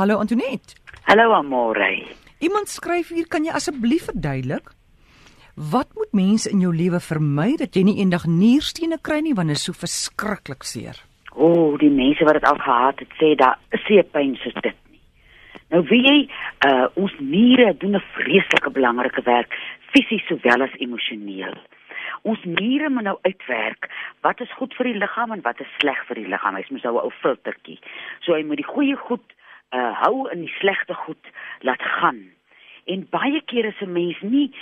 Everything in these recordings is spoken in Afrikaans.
Hallo Antoinette. Hallo Amore. Iemand skryf hier, kan jy asseblief verduidelik wat moet mense in jou lewe vermy dat jy nie eendag nierstene kry nie want dit is so verskriklik seer. O, oh, die mense wat dit al gehad het sê daar is nie pyn soos dit nie. Nou wie jy uh ons niere doen 'n vreeslike belangrike werk fisies sowel as emosioneel. Ons niere moet nou uitwerk wat is goed vir die liggaam en wat is sleg vir die liggaam. Hy moet nou 'n ou filtertjie. So hy moet die goeie goed uh hou en die slegte goed laat gaan. En baie kere is 'n mens nie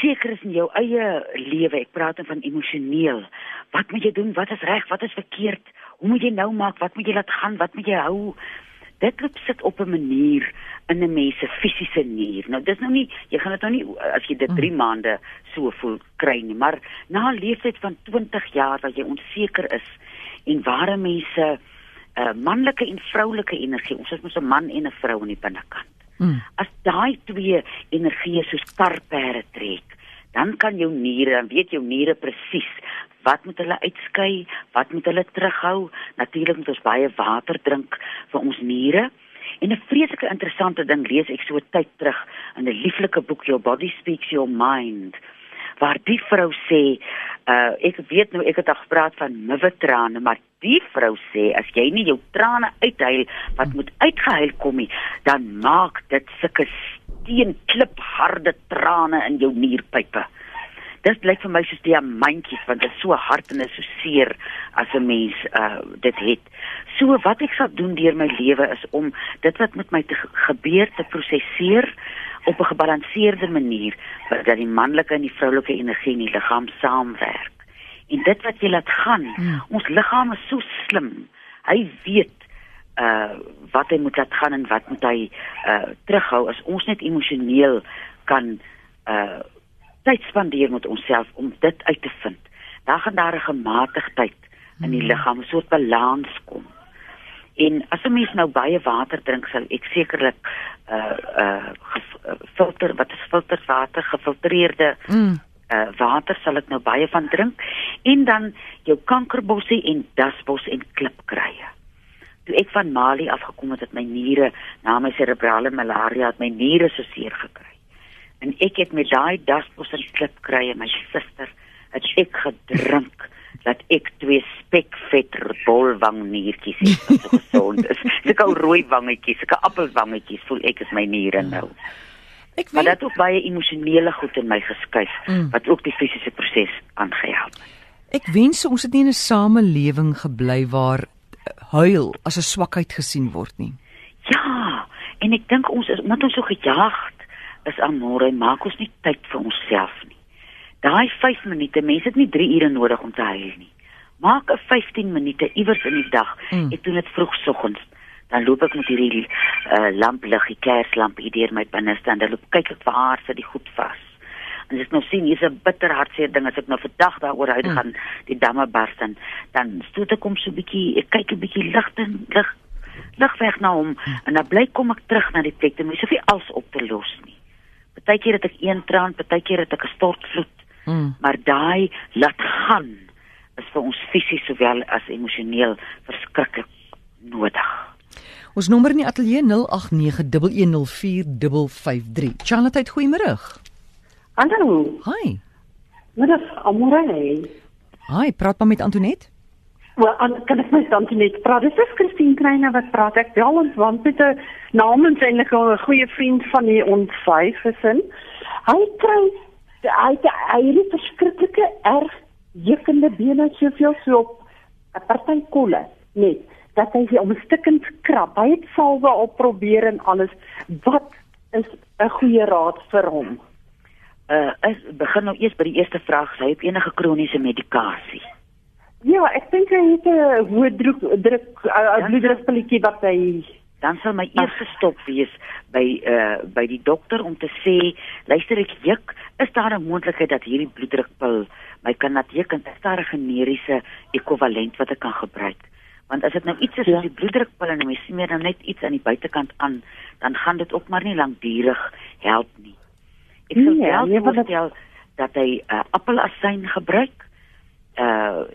seker is in jou eie lewe. Ek praat dan van emosioneel. Wat moet jy doen? Wat is reg? Wat is verkeerd? Hoe moet jy nou maak? Wat moet jy laat gaan? Wat moet jy hou? Dit loop sit op 'n manier in 'n mens se fisiese nier. Nou dis nou nie jy gaan dit nou nie as jy dit 3 mm. maande so voel kry nie, maar na 'n leeftyd van 20 jaar wat jy onseker is en ware mense 'n uh, manlike en vroulike energie, ons is mos 'n man en 'n vrou aan die binnekant. Mm. As daai twee energieë so skarpere trek, dan kan jou niere, dan weet jou niere presies wat moet hulle uitskei, wat moet hulle terughou. Natuurlik moet ons baie water drink vir ons niere. En 'n vreeslike interessante ding lees ek so tyd terug in 'n lieflike boek Your Body Speaks Your Mind waar die vrou sê uh ek weet nou ek het al gepraat van miwe trane maar die vrou sê as jy nie jou trane uithuil wat moet uitgehuil kom nie dan maak dit sulke steen klip harde trane in jou nierpype dit lyk vir my soos diamantjies want dit is so hard en is so seer as 'n mens uh dit het. So wat ek sal doen deur my lewe is om dit wat met my te gebeur te prosesseer op 'n gebalanseerde manier dat die manlike en die vroulike energie in die liggaam saamwerk. En dit wat jy laat gaan, hmm. ons liggaam is so slim. Hy weet uh wat hy moet laat gaan en wat moet hy uh terughou as ons net emosioneel kan uh tyd spandeer met onsself om dit uit te vind. Dan gaan daar 'n gematigdheid in die hmm. liggaam, 'n soort balans kom. En as 'n mens nou baie water drink, sal ek sekerlik uh uh filter wat is filterwater, gefiltreerde mm. uh water sal ek nou baie van drink en dan jou kankerbossie en dasbos en klipkrye. Toe ek van Mali afgekom het, het my niere na my cerebrale malaria het my niere so seer gekry en ek het met daai daspos en klip kry en my suster het ek gedrink dat ek twee spekvet bolwangniertjies het gesond is. Sulke ou rooi wangetjies, sulke appelwangetjies voel ek is my niere nou. Ek weet maar dit het baie emosionele goed in my geskuif mm. wat ook die fisiese proses aangehelp. Ek wens ons het nie in 'n samelewing gebly waar huil as 'n swakheid gesien word nie. Ja, en ek dink ons is omdat ons so gejaag is amore, maak ons nie tyd vir onsself nie. Daai 5 minute, mense het nie 3 ure nodig om te huil nie. Maak 'n 15 minute iewers in die dag. Mm. Ek doen dit vroegsoggens. Dan loop ek met hierdie uh, lamplig, die kerslamp hier deur my binneste en dan loop kyk ek vir haar sit die goed vas. En ek nou sien hier's 'n bitter hartseer ding as ek nou vandag daaroor uit gaan mm. die damme bars dan dan stoot ek om so 'n bietjie ek kyk 'n bietjie lig en lig lig weg na hom mm. en dan bly kom ek terug na die plek en mens hoef nie alles op te los nie. Partykeer het ek een traan, partykeer het ek 'n stortvloed. Mm. Maar daai laat gaan is vir ons fisies sowel as emosioneel verskriklik nodig. Ons nommer in die ateljee 0891104553. Charlotte, goeiemôre. Hallo. Hi. Middag, Amore. Hi, praat maar met Antoinette. Wel, an, kan ek net dan net praat? Dis is Christine Kreiner wat praat. Ek bel ons want met 'n namens eintlik 'n goeie vriend van die ons vyf gesin. Hy kry hy hy het verskriklike erg jukkende bene soveel so op 'n party kolle net dat hy sy omstukkend krap. Hy het salwe op probeer en alles. Wat is 'n goeie raad vir hom? Uh is begin nou eers by die eerste vraag, sy het enige kroniese medikasie. Ja, ek dink hy het 'n hoë druk druk bloeddrukpilletjie wat hy dan sal my eerste stop wees by uh by die dokter om te sê, luister ek juk, is daar 'n moontlikheid dat hierdie bloeddrukpil my kan natuurlik 'n sterre generiese ekwivalent wat ek kan gebruik? Want as dit nou iets is ja. soos die bloeddrukpil en mens sien meer dan net iets aan die buitekant aan, dan gaan dit ook maar nie lankdurig help nie. Ek sou nee, wel nee, voorstel dat hy uh, appelasyn gebruik. Uh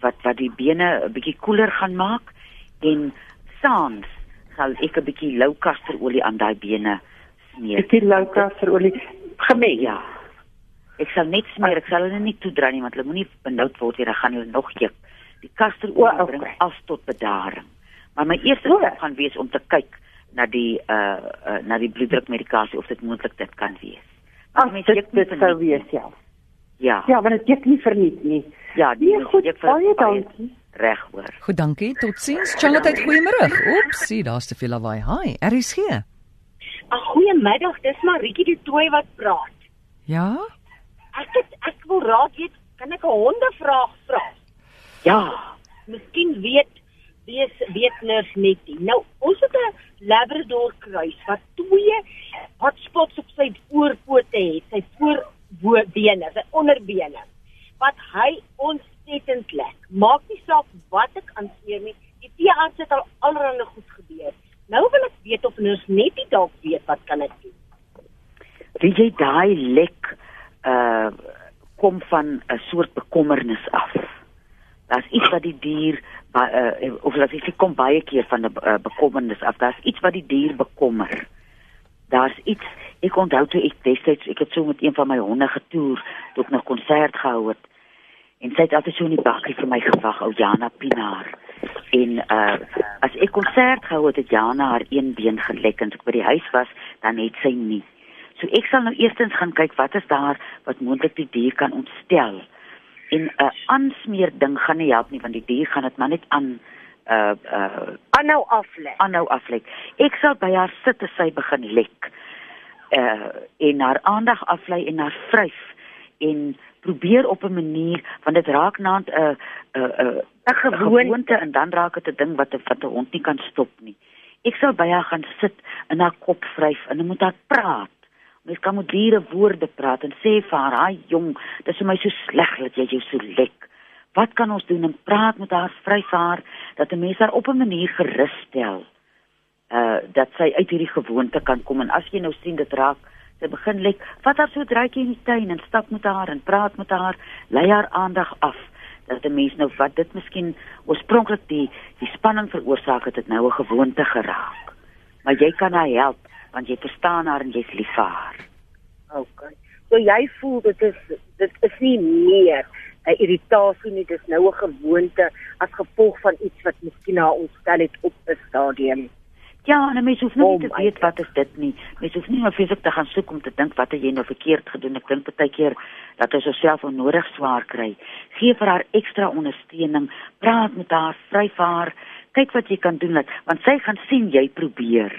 wat wat die bene 'n bietjie koeler gaan maak en saans sal ek 'n bietjie lou kasterolie aan daai bene smeer. Ek het lou kasterolie gemeng. Ja. Ek sal net smeer, ek sal hulle nie toedra nie want hulle moenie benoud word nie, dan gaan hulle nog juk. Die kasterolie O, okay. bring af tot bedaring. Maar my eerste stap gaan wees om te kyk na die uh, uh na die bloeddrukmedikasie of dit moontlik dit kan wees. Dit juk nie dit sou nie. wees ja. Ja. Ja, maar dit juk nie verniet nie. Ja, die Nee, goed, baie baie dankie. Reg hoor. Goed, dankie. Totsiens. Charlotte, goeiemôre. Oeps, daar's te veel lawaai. Hi, RSG. Ag goeiemiddag, dis Maritjie die tooi wat praat. Ja? Ek het ek wil raad weet, kan ek 'n hondevraag vra? Ja. Miskien weet wees weet nurse net nie. Nou, ons het 'n Labrador kruis wat twee hotspots op sy voorpote het, sy voorbene, sy onderbene. Wat hy ontsettend lek. Maak nie saak wat ek aansmeer nie. Die veearts het al allerlei goed gebeur. Nou wil ek weet of nurse net nie dalk weet wat kan ek doen? Weet jy daai lek uh kom van 'n soort bekommernis af. Daar's iets wat die dier ba- uh, of laat ek sê kom baie keer van 'n uh, bekommernis af. Daar's iets wat die dier bekommer. Daar's iets ek onthou toe ek destyds ek het so met een van my honde getoer toe ek nog konsert gehou het. En sy het altyd so in die bakkie vir my gewag, ou Jana Pinaar. En uh as ek konsert gehou het, het Jana haar een been gelek en as ek by die huis was, dan het sy nie. So ek sal nou eerstens gaan kyk wat is daar wat moontlik die dier kan ontstel. En 'n uh, aansmeer ding gaan nie help nie want die dier gaan dit maar net aan uh uh Aanhou aflê. aanhou aflek. Ek sal by haar sit as sy begin lek. Uh en haar aandag aflei en haar vryf en probeer op 'n manier want dit raak na 'n 'n 'n 'n gewoonte en dan raak dit 'n ding wat 'n wat 'n hond nie kan stop nie. Ek sal by haar gaan sit in haar kop vryf en dan moet haar praat. Mens kan met diere woorde praat en sê vir haar, "Haai jong, dis vir my so sleg dat jy jou so lek. Wat kan ons doen en praat met haar, vryf haar dat 'n mens haar op 'n manier gerus stel." uh dat sy uit hierdie gewoonte kan kom en as jy nou sien dit raak sy begin lek vat haar so draaitjie in die tuin en stap met haar en praat met haar lei haar aandag af dat 'n mens nou wat dit miskien oorspronklik die die spanning veroorsaak het dit nou 'n gewoonte geraak maar jy kan haar help want jy verstaan haar en jy's lief vir haar Okay. So jy voel dit is dit is nie meer 'n irritasie nie, dis nou 'n gewoonte as gevolg van iets wat miskien haar ontstel het op 'n stadium. Ja, en mens hoef nie Oh te weet wat is dit nie. Mens hoef nie maar fisiek te gaan soek om te dink wat het jy nou verkeerd gedoen. Ek dink baie keer dat ons osself onnodig swaar kry. Gee vir haar ekstra ondersteuning, praat met haar, vryf haar, kyk wat jy kan doen laat, want sy gaan sien jy probeer.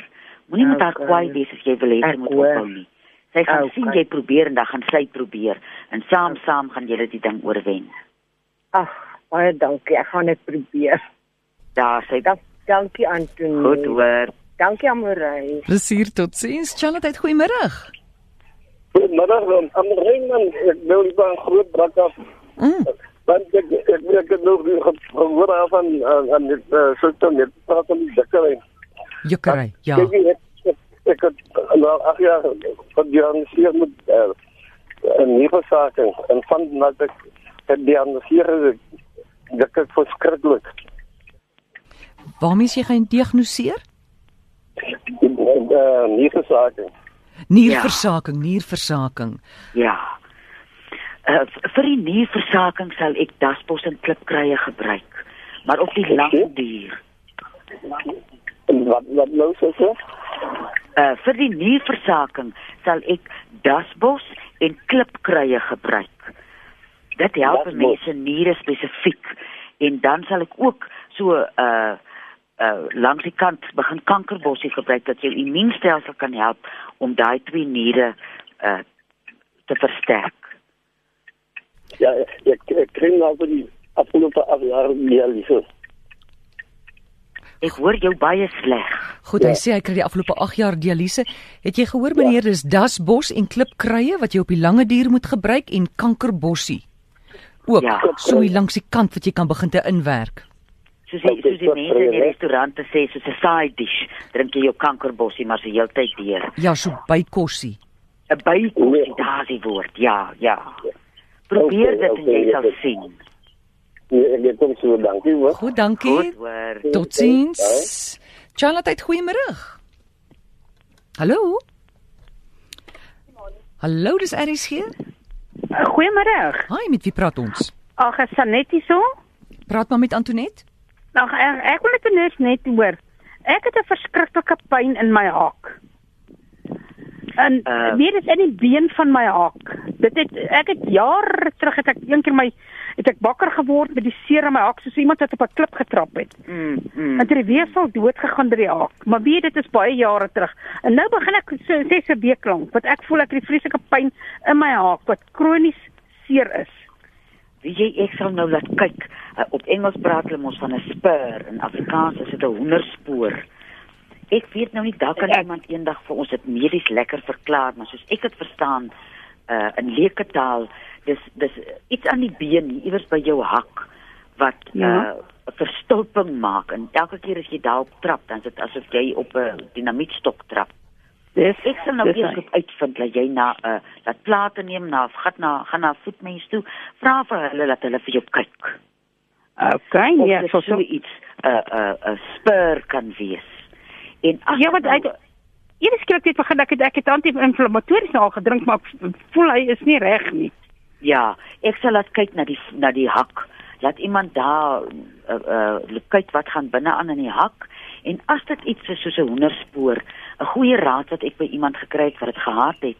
Moenie met haar Okay. kwaai wees as jy wil hê sy moet ophou nie. Sy gaan Okay. sien jy probeer en dan gaan sy probeer en saam saam gaan julle die ding oorwen. Ag, baie dankie. Ek gaan dit probeer. Daar sy Dan dankie Antonie. goed hoor. Dankie Amorey. Plesier totsiens. Charlotte, goeiemôre. Goedemiddag dan. Aan die Rijnman, ik wil niet een groot brak af. Mm. Want ik, ik, ik heb nog niet ge- gehoord af aan, aan, aan dit uh, soort net praat van die dekkerij. Jukkery. Ja. Kijk, ik, ik, ik heb na acht jaar gediagnoseerd met uh, een nevenzaken. En van dat ik gediagnoseerd is, dat ik verschrikkelijk. Waarmee is jy gediagnoseer? Uh, nevenzaken. Nierversaking, nierversaking. Ja. Uh, v- vir die nierversaking sal ek dasbos en klipkruie gebruik, maar op die lang duur. Wat, wat nou zo? Uh vir die nierversaking sal ek dasbos en klipkruie gebruik. Dit help mense niere spesifiek en dan sal ek ook so uh uh langs die kant begin kankerbossie gebruik dat jou immuunstelsel kan help om daai twee niere uh te versterk. Ja, ik, ik kreeg nou voor die afgelopen acht jaar dialyse. Ek hoor jou baie sleg. Goed, hy sê hy kry die afgelope 8 jaar dialyse. Het jy gehoor meneer, dis dasbos en klipkruie wat jy op die lange dier moet gebruik en kankerbossie. Ook Ja. so langs die kant wat jy kan begin te inwerk. Soos die, Okay, soos die mense in die restaurante sê, soos 'n side dish, drink jy jou kankerbossie maar se heeltyd deur. Ja, so bykossie. 'n Bykossie, Nee. daar's die woord. Ja, ja. Probeer Okay, dit en okay, jy ja, sal dit- sien. Nee, ik kom zo, dank u hoor. Goed, dankie. Goed hoor. Totsiens. Charlotte, goeiemôre. Hallo? Hallo, dis RSG. Goeiemôre. Hi, met wie praat ons? Ag, is Sanet hier so? Praat maar met Antoinette. Ag, ek, ek wil net net net hoor. Ek het 'n verskriklike pyn in my haak. En Uh. uh, weet dit in die been van my haak. Dit het ek het jare terug het ek een keer my het ek wakker geword met die seer in my haak soos iemand wat op 'n klip getrap het. Mm, mm. En dit weefsel dood gegaan deur die haak. Maar weet dit is baie jare terug. En nou begin ek so 6 'n week lank wat ek voel ek het die vreeslike pyn in my haak wat kronies seer is. Wie jy ek sal nou laat kyk. Uh, op Engels praat hulle mos van 'n spur, in Afrikaans is dit 'n hoenderspoor. Ek weet nou nie dalk kan Ek- iemand eendag vir ons dit medies lekker verklaar, maar soos ek dit verstaan, uh in leuke taal, dis dis iets aan die been iewers by jou hak wat Ja. 'n uh, verstulping maak en elke keer as jy daarop trap, dan is dit asof jy op 'n dinamietstok trap. Dis Ek sal nou eers uitvind dat jy na 'n uh, dat plate neem na gaan na gaan na 'n voetmens toe, vra vir hulle dat hulle vir jou kyk. Okay, Of ja, so so iets 'n 'n 'n spur kan wees. En as Ja, nou- ek Eers skielik het begin ek het ek het anti-inflammatories al gedrink, maar ek voel hy is nie reg nie. Ja, ek sal laat kyk na die na die hak. Laat iemand daar uh, uh kyk wat gaan binne aan in die hak en as dit iets is soos 'n hoenderspoor, 'n goeie raad wat ek by iemand gekry het wat dit gehad het.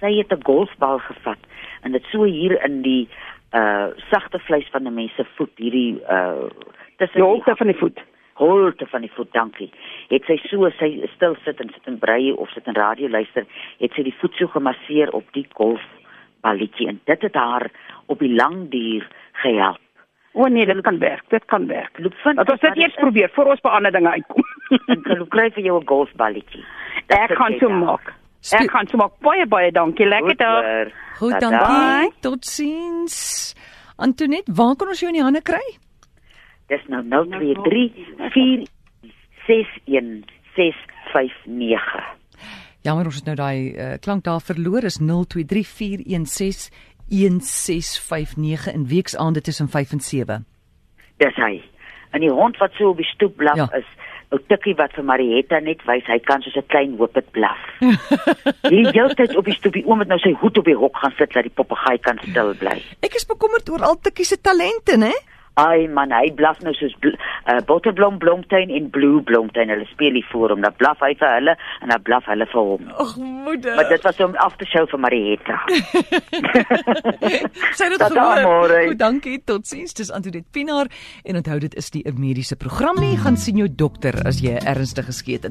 Sy het 'n golfbal gevat en dit so hier in die uh sagte vleis van 'n mens se voet, hierdie uh tussen Die holte van die voet. holte van die voet, dankie. Het sy so sy stil sit en sit en brei of sit en radio luister, het sy die voet so gemasseer op die golfballetjie en dit het haar op die lang duur gehelp. O nee, dit kan werk. Dit kan werk. Loop vind Laat ons dit eers is probeer voor ons by ander dinge uitkom. Kan loop kry vir jou 'n golfballetjie. Dat Ek gaan so daar. maak. Ek gaan so maak. Baie baie dankie. Lekker Goed, dag. Goed, Tada. dankie. Totsiens. Antoinette, waar kan ons jou in die hande kry? Dis nou 023 461 659. Jammer ons het nou daai uh, klank daar verloor is 023416 1659 in weksaande tussen 5 en 7. Dis hy. En die hond wat so op die stoep blaf Ja. is ou tikkie wat vir Marietta net wys hy kan soos 'n klein hoopet blaf. Die hele tyd op die stoep, die oom het nou sy hoed op die hok gaan sit dat die papegaai kan stil bly. Ek is bekommerd oor al Tikkie se talente, né? Ai man, hy blaf nou soos bl- uh, Botterblom Blomtuin en Blue Blomtuin. Hulle speel hier voor hom. Dan blaf hy vir hulle en dan blaf hulle vir hom. Ag moeder. Maar dit was om af te show vir Marietta. Sy het gehoor. Goed, dankie. Totsiens. Dis Antoinette Pinaar en onthou dit is nie 'n mediese program nie. Gaan sien jou dokter as jy 'n ernstige skeet.